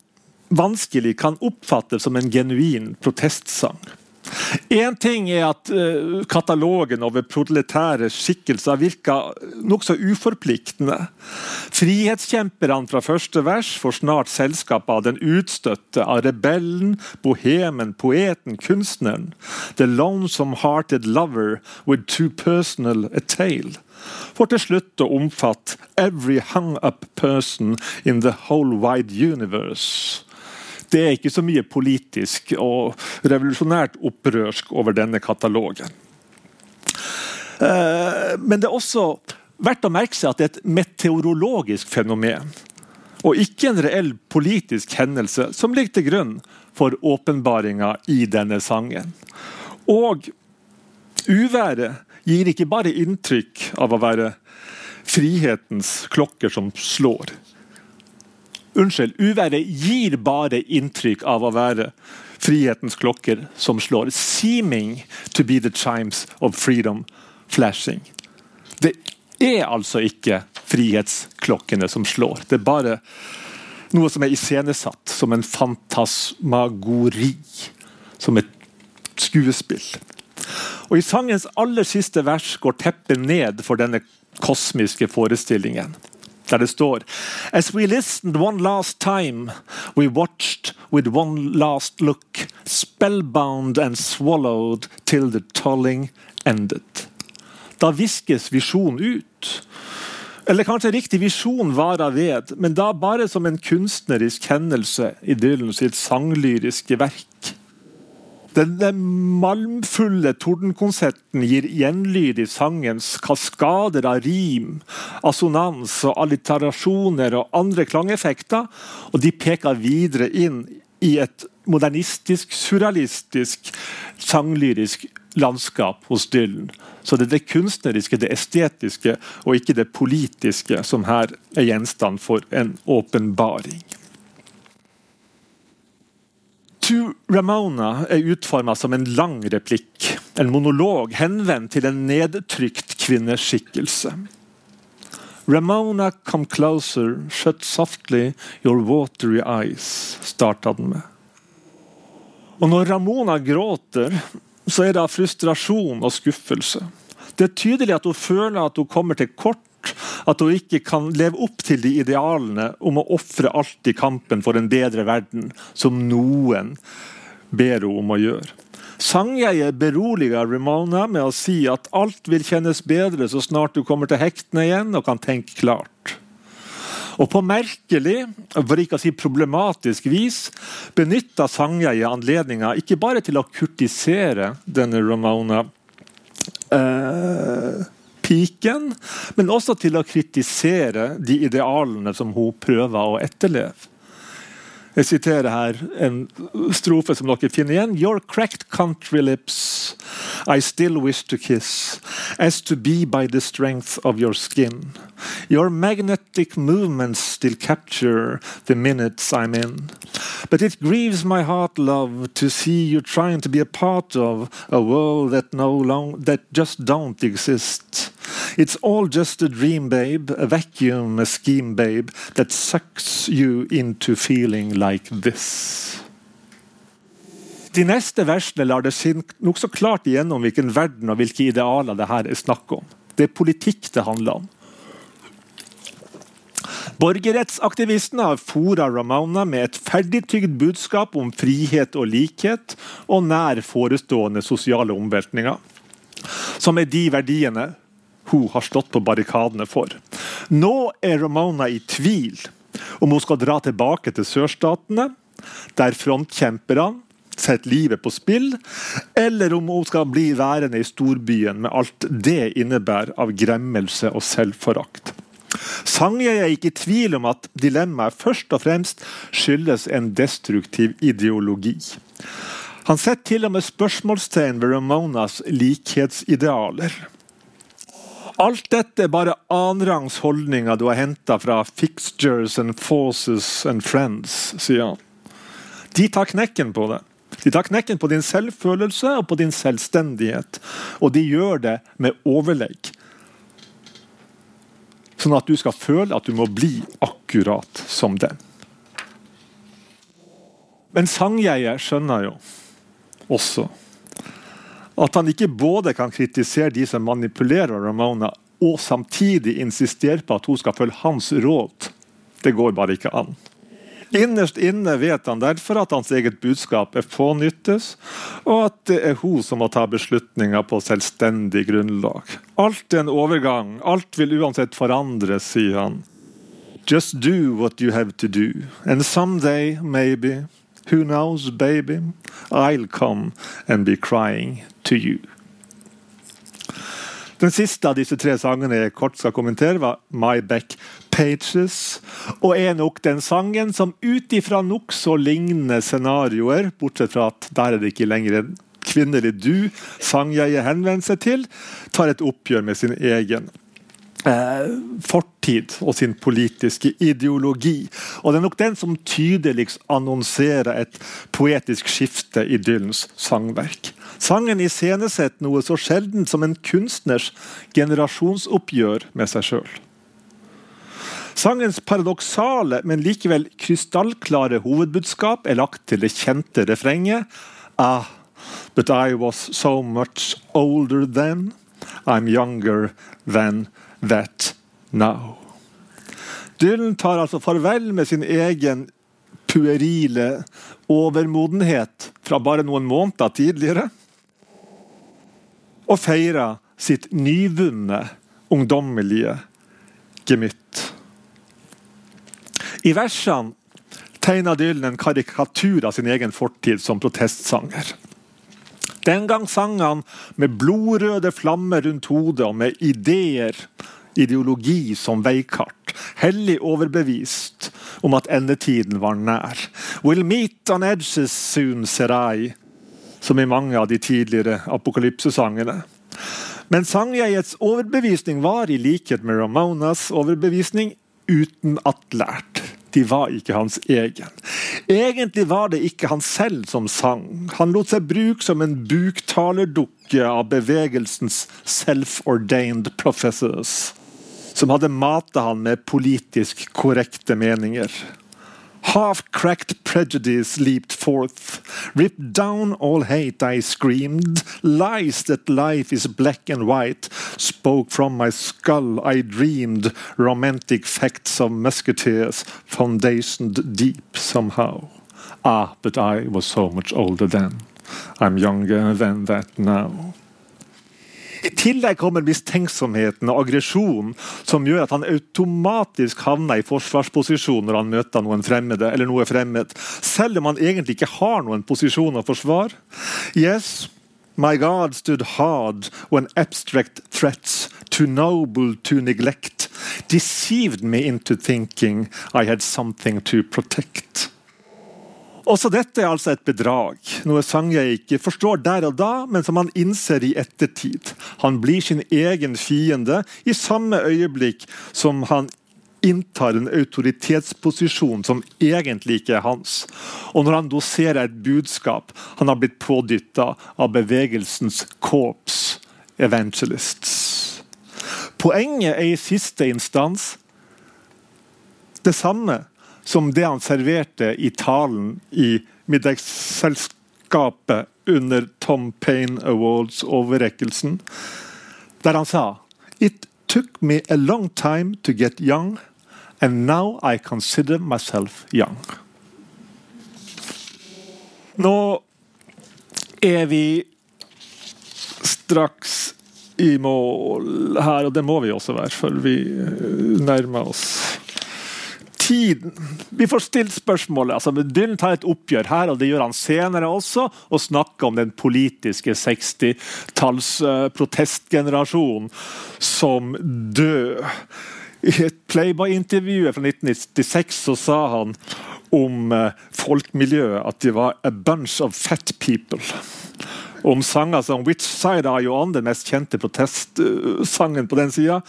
vanskelig kan oppfattes som en genuin protestsang. Én ting er at uh, katalogen over proletære skikkelser virker nokså uforpliktende. Frihetskjemperne fra første vers får snart selskap av den utstøtte, av rebellen, bohemen, poeten, kunstneren. The lonesome-hearted lover with too personal a tale. For til slutt å omfatte every hung up person in the whole wide universe. Det er ikke så mye politisk og revolusjonært opprørsk over denne katalogen. Eh, men det er også verdt å merke seg at det er et meteorologisk fenomen, og ikke en reell politisk hendelse, som ligger til grunn for åpenbaringa i denne sangen. Og uværet gir ikke bare inntrykk av å være frihetens klokker som slår. Unnskyld, uværet gir bare inntrykk av å være frihetens klokker som slår. Seeming to be the chimes of freedom flashing. Det er altså ikke frihetsklokkene som slår. Det er bare noe som er iscenesatt som en fantasmagori. Som et skuespill. Og I sangens aller siste vers går teppet ned for denne kosmiske forestillingen der det står As we listened one last time, we watched with one last look, spellbound and swallowed till the tolling ended. Da viskes visjon ut. Eller kanskje riktig visjon varer ved, men da bare som en kunstnerisk hendelse i Dylan sitt sanglyriske verk. Den malmfulle tordenkonserten gir gjenlyd i sangens kaskader av rim, assonans og alliterasjoner og andre klangeffekter, og de peker videre inn i et modernistisk, surrealistisk, sanglyrisk landskap hos Dylan. Så det er det kunstneriske, det estetiske og ikke det politiske som her er gjenstand for en åpenbaring. To Ramona er utforma som en lang replikk, en monolog henvendt til en nedtrykt kvinneskikkelse. Ramona, come closer, shut softly your watery eyes, starta den med. Og når Ramona gråter, så er det av frustrasjon og skuffelse. Det er tydelig at hun føler at hun kommer til kort at hun ikke kan leve opp til de idealene om å ofre alt i kampen for en bedre verden, som noen ber henne om å gjøre. Sangeiet beroliger Ramona med å si at alt vil kjennes bedre så snart du kommer til hektene igjen og kan tenke klart. Og på merkelig, for ikke å si problematisk vis, benytta Sangeiet anledninga ikke bare til å kurtisere denne Ramona eh, piken, men også til å kritisere de idealene som hun prøver å etterleve. Jeg siterer her en strofe som dere finner igjen. Your cracked country lips I still wish to kiss, as to be by the strength of your skin. Your magnetic movements still capture the minutes I'm in. But it grieves my heart, love, to see you trying to be a part of a world that no long that just don't exist. It's all just a dream, babe, a vacuum, a scheme, babe, that sucks you into feeling like this. De neste versene lar det skinne nokså klart igjennom hvilken verden og hvilke idealer det her er snakk om. Det er politikk det handler om. Borgerrettsaktivistene har fora Ramona med et ferdigtygd budskap om frihet og likhet og nær forestående sosiale omveltninger, som er de verdiene hun har stått på barrikadene for. Nå er Ramona i tvil om hun skal dra tilbake til sørstatene, der frontkjemperne setter livet på spill, eller om hun skal bli værende i storbyen med alt det innebærer av gremmelse og selvforakt. Sangøy er ikke i tvil om at dilemmaet først og fremst skyldes en destruktiv ideologi. Han setter til og med spørsmålstegn ved Ramonas likhetsidealer. Alt dette er bare annenrangs holdninger du har henta fra fixtures and forces and friends, sier han. De tar knekken på det. De tar knekken på din selvfølelse og på din selvstendighet. Og de gjør det med overlegg. Sånn at du skal føle at du må bli akkurat som den. Men sangjeger skjønner jo også at han ikke både kan kritisere de som manipulerer Ramona, og samtidig insistere på at hun skal følge hans råd. Det går bare ikke an. Innerst inne vet han derfor at hans eget budskap er pånyttes, og at det er hun som må ta beslutninger på selvstendig grunnlag. Alt er en overgang, alt vil uansett forandres, sier han. Just do what you have to do, and someday, maybe, Who knows, baby? I'll come and be crying to you. Den siste av disse tre sangene jeg kort skal kommentere, var My Back Pages. Og er nok den sangen som ut ifra nokså lignende scenarioer, bortsett fra at der er det ikke lenger en kvinnelig du sangjeget henvender seg til, tar et oppgjør med sin egen fortid og sin politiske ideologi. Og Det er nok den som tydeligst annonserer et poetisk skifte i Dylans sangverk. Sangen iscenesetter noe så sjeldent som en kunstners generasjonsoppgjør med seg sjøl. Sangens paradoksale, men likevel krystallklare hovedbudskap er lagt til det kjente refrenget Ah, but I was so much older then. I'm younger than that now. Dylan tar altså farvel med sin egen puerile overmodenhet fra bare noen måneder tidligere. Og feirer sitt nyvunne, ungdommelige gemytt. I versene tegner Dylan en karikatur av sin egen fortid som protestsanger. Den gang sang han med blodrøde flammer rundt hodet og med ideer, ideologi som veikart. Hellig overbevist om at endetiden var nær. We'll meet on edges soon, Serai, som i mange av de tidligere apokalypsesangene. Men sangjegets overbevisning var, i likhet med Ramonas overbevisning, uten atlært de var ikke hans egen. Egentlig var det ikke han selv som sang. Han lot seg bruke som en buktalerdukke av bevegelsens self-ordained professors, som hadde mata han med politisk korrekte meninger. Half-cracked prejudice leaped forth. Ripped down all hate, I screamed. Lies that life is black and white spoke from my skull. I dreamed romantic facts of musketeers, foundationed deep somehow. Ah, but I was so much older then. I'm younger than that now. I tillegg kommer mistenksomheten og aggresjonen som gjør at han automatisk havner i forsvarsposisjon når han møter noen fremmede, eller noe fremmed, selv om han egentlig ikke har noen posisjon å forsvare. Yes, My God stood hard when abstract threats, too noble to neglect, deceived me into thinking I had something to protect. Også dette er altså et bedrag, noe Sangjei ikke forstår der og da, men som han innser i ettertid. Han blir sin egen fiende i samme øyeblikk som han inntar en autoritetsposisjon som egentlig ikke er hans. Og når han doserer et budskap han har blitt pådytta av bevegelsens corps evangelists. Poenget er i siste instans det samme som det han serverte i talen i middagsselskapet under Tom Payne Awards-overrekkelsen, der han sa It took me a long time to get young, and now I consider myself young. Nå er vi straks i mål her, og det må vi også være, for vi nærmer oss tiden. Vi får stilt spørsmålet. altså Dylan tar et oppgjør her, og det gjør han senere også, og snakker om den politiske 60-talls uh, protestgenerasjonen som død. I et Playboy-intervju fra 1996 så sa han om uh, folkemiljøet at de var a bunch of fat people om sanger som 'Which Side Are You On', den mest kjente protestsangen på den sida,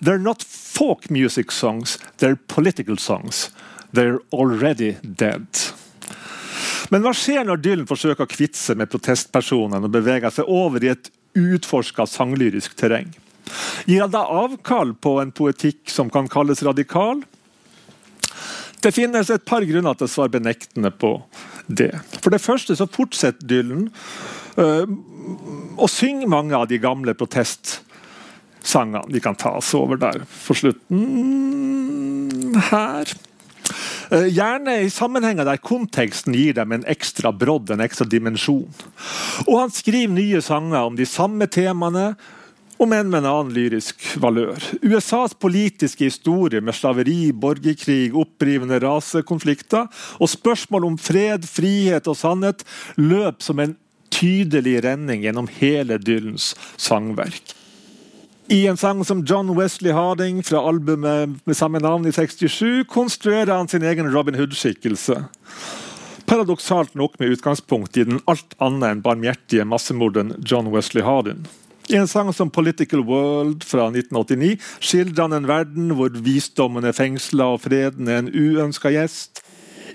They're not folk music songs, they're political songs. They're already dead. Men hva skjer når Dylan forsøker å kvitte seg med protestpersonen og beveger seg over i et uutforska sanglyrisk terreng? Gir han da avkall på en poetikk som kan kalles radikal? Det finnes et par grunner til å svare benektende på det. For det første så fortsetter Dylan øh, å synge mange av de gamle protestsangene. Vi kan ta oss over der for slutten her. Uh, gjerne i sammenhenger der konteksten gir dem en ekstra brodd, en ekstra dimensjon. Og han skriver nye sanger om de samme temaene om enn med en annen lyrisk valør. USAs politiske historie med slaveri, borgerkrig, opprivende rasekonflikter og spørsmål om fred, frihet og sannhet løp som en tydelig renning gjennom hele Dylans sangverk. I en sang som John Wesley Harding fra albumet med samme navn i 67 konstruerer han sin egen Robin Hood-skikkelse. Paradoksalt nok med utgangspunkt i den alt annet enn barmhjertige massemorderen John Wesley Harding. I en sang som 'Political World' fra 1989 skildrer han en verden hvor visdommen er fengsla og freden er en uønska gjest.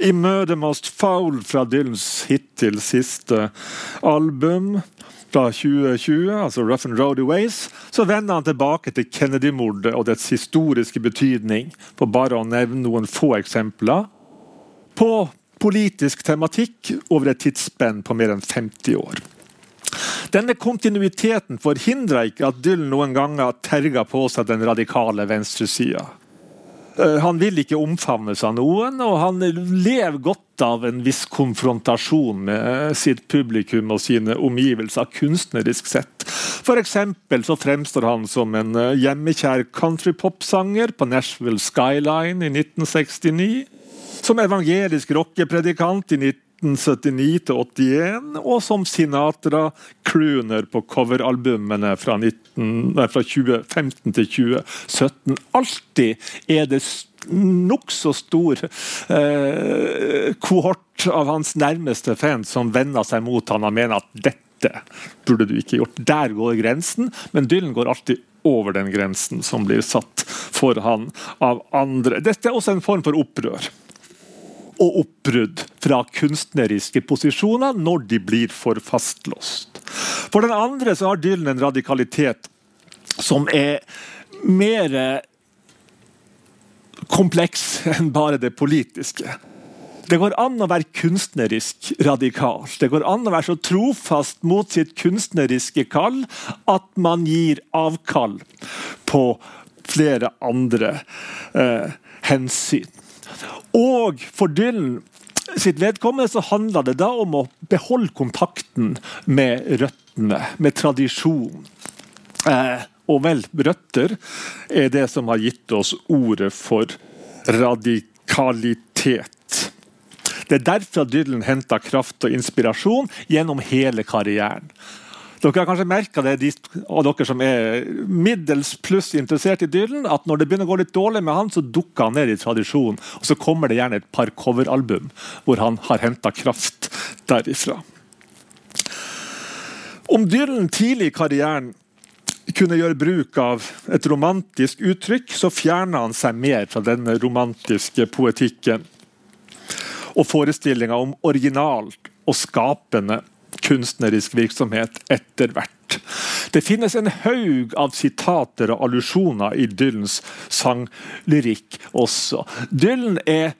I 'Murder Most Foul' fra Dylans hittil siste album fra 2020, altså 'Rough and Roady Ways', så vender han tilbake til Kennedy-mordet og dets historiske betydning, for bare å nevne noen få eksempler. På politisk tematikk over et tidsspenn på mer enn 50 år. Denne kontinuiteten forhindrer ikke at Dylan noen ganger terger på seg den radikale venstresida. Eh, han vil ikke omfavnes av noen, og han lever godt av en viss konfrontasjon med sitt publikum og sine omgivelser, kunstnerisk sett. For så fremstår han som en eh, hjemmekjær countrypop-sanger på Nashville Skyline i 1969. Som evangelisk rockepredikant i 1979 til 81, og som Sinatra-crooner på coveralbumene fra, fra 2015 til 2017. Alltid er det nokså stor eh, kohort av hans nærmeste fans som vender seg mot han og mener at dette burde du ikke gjort. Der går grensen, men Dylan går alltid over den grensen som blir satt for han av andre. Dette er også en form for opprør og oppbrudd fra kunstneriske posisjoner når de blir for fastlåst. For den andre så har Dylan en radikalitet som er mer kompleks enn bare det politiske. Det går an å være kunstnerisk radikal. Det går an å være så trofast mot sitt kunstneriske kall at man gir avkall på flere andre eh, hensyn. Og for Dylan sitt vedkommende så handla det da om å beholde kontakten med røttene, med tradisjon. Eh, og vel, røtter er det som har gitt oss ordet for radikalitet. Det er derfor Dylan henta kraft og inspirasjon gjennom hele karrieren. Dere har kanskje merka det, de av dere som er middels pluss interessert i Dylan, at når det begynner å gå litt dårlig med han, så dukker han ned i tradisjonen. Og så kommer det gjerne et par coveralbum hvor han har henta kraft derifra. Om Dylan tidlig i karrieren kunne gjøre bruk av et romantisk uttrykk, så fjerna han seg mer fra denne romantiske poetikken og forestillinga om originalt og skapende kunstnerisk virksomhet etter hvert. Det finnes en haug av sitater og allusjoner i Dylans sanglyrikk også. Dylan er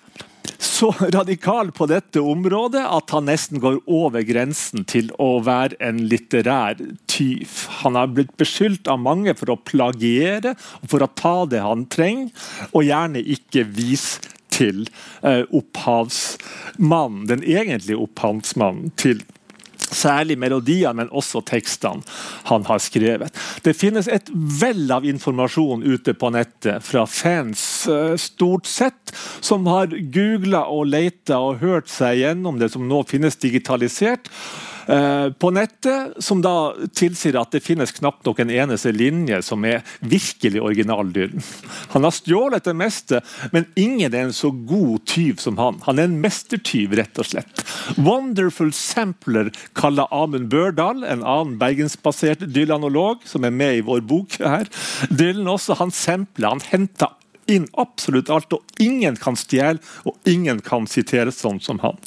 så radikal på dette området at han nesten går over grensen til å være en litterær tyv. Han har blitt beskyldt av mange for å plagiere og for å ta det han trenger, og gjerne ikke vise til eh, opphavsmannen, den egentlige opphavsmannen til Særlig melodier, men også tekstene han har skrevet. Det finnes et vell av informasjon ute på nettet fra fans, eh, stort sett, som har googla og leita og hørt seg gjennom det som nå finnes digitalisert. Eh, på nettet, som da tilsier at det finnes knapt nok en eneste linje som er virkelig originaldylen. Han har stjålet det meste, men ingen er en så god tyv som han. Han er en mestertyv, rett og slett. Wonderful Sampler kaller Amund Børdal, en annen bergensbasert dylanolog, som er med i vår bok her. Dylan også, han sampler, han henter inn absolutt alt, og ingen kan stjele, og ingen kan sitere sånn som han.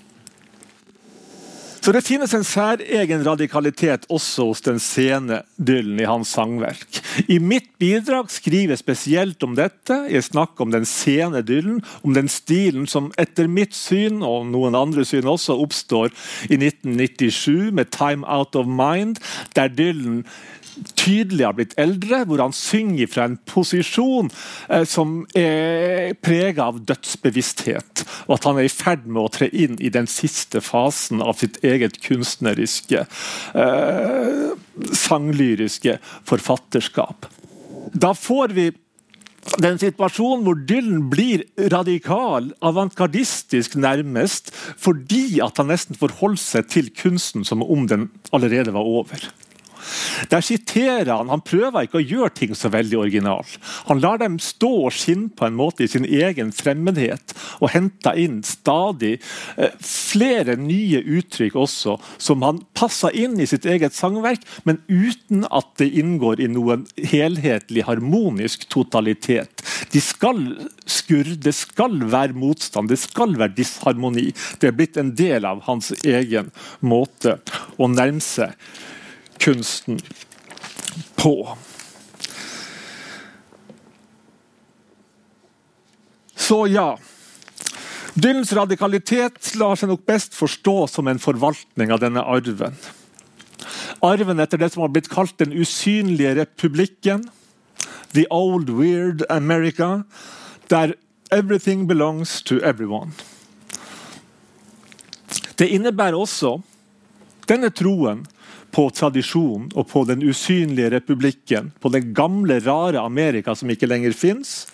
Så det finnes en særegen radikalitet også hos den sene Dylan i hans sangverk. I mitt bidrag skriver jeg spesielt om dette. Jeg snakker om den sene Dylan, om den stilen som etter mitt syn, og noen andre syn også, oppstår i 1997 med 'Time Out of Mind', der Dylan tydelig har blitt eldre, hvor han synger fra en posisjon eh, som er prega av dødsbevissthet. Og at han er i ferd med å tre inn i den siste fasen av sitt eget kunstneriske, eh, sanglyriske forfatterskap. Da får vi den situasjonen hvor Dylan blir radikal, avantgardistisk nærmest, fordi at han nesten forholder seg til kunsten som om den allerede var over. Der siterer han. Han prøver ikke å gjøre ting så veldig original. Han lar dem stå og skinne på en måte i sin egen fremmedhet, og henter inn stadig eh, flere nye uttrykk også, som han passer inn i sitt eget sangverk, men uten at det inngår i noen helhetlig, harmonisk totalitet. De skal skurre, det skal være motstand, det skal være disharmoni. Det er blitt en del av hans egen måte å nærme seg kunsten på. Så ja. Dylans radikalitet lar seg nok best forstå som en forvaltning av denne arven. Arven etter det som har blitt kalt den usynlige republikken. The old weird America. Der everything belongs to everyone. Det innebærer også denne troen på tradisjon og på den usynlige republikken, på det gamle, rare Amerika som ikke lenger fins.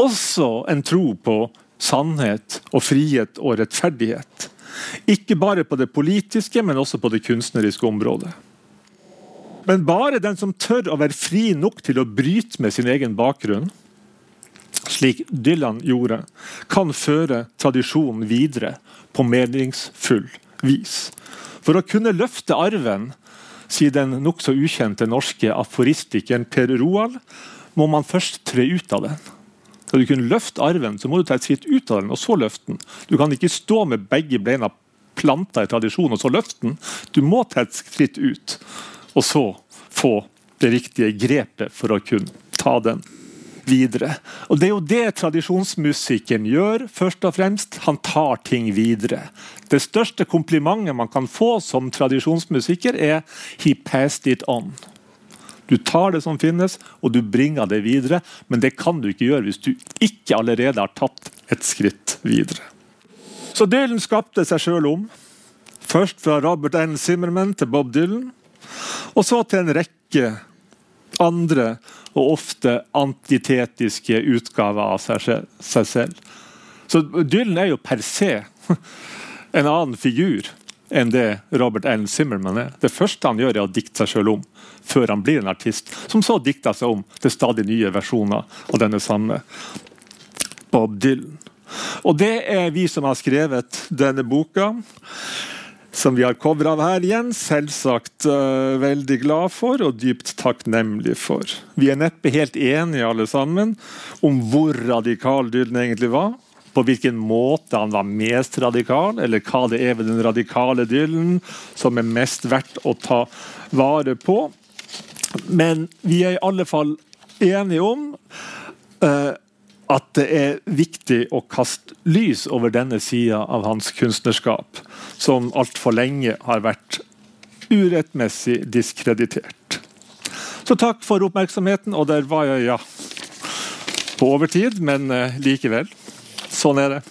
Også en tro på sannhet og frihet og rettferdighet. Ikke bare på det politiske, men også på det kunstneriske området. Men bare den som tør å være fri nok til å bryte med sin egen bakgrunn, slik Dylan gjorde, kan føre tradisjonen videre på meningsfull vis. For å kunne løfte arven sier den nokså ukjente norske aforistikeren Per Roald, må man først tre ut av den. Skal du kunne løfte arven, så må du ta et skritt ut av den, og så løfte den. Du kan ikke stå med begge beina planta i tradisjon og så løfte den. Du må ta et skritt ut, og så få det riktige grepet for å kunne ta den videre. Og Det er jo det tradisjonsmusikken gjør. først og fremst. Han tar ting videre. Det største komplimentet man kan få som tradisjonsmusiker, er 'he passed it on'. Du tar det som finnes, og du bringer det videre. Men det kan du ikke gjøre hvis du ikke allerede har tatt et skritt videre. Så Dylan skapte seg sjøl om. Først fra Robert N. Zimmerman til Bob Dylan. Og så til en rekke andre og ofte antitetiske utgaver av seg selv. Så Dylan er jo per se en annen figur enn det Robert Allen Zimmerman er. Det første han gjør, er å dikte seg selv om før han blir en artist, som så dikter seg om til stadig nye versjoner av denne samme Bob Dylan. Og det er vi som har skrevet denne boka som vi har cover av her igjen, selvsagt uh, veldig glad for og dypt takknemlig for. Vi er neppe helt enige alle sammen om hvor radikal Dylan egentlig var. På hvilken måte han var mest radikal, eller hva det er ved den radikale Dylan som er mest verdt å ta vare på. Men vi er i alle fall enige om uh, at det er viktig å kaste lys over denne sida av hans kunstnerskap, som altfor lenge har vært urettmessig diskreditert. Så takk for oppmerksomheten, og der var jeg ja på overtid, men eh, likevel. Sånn er det.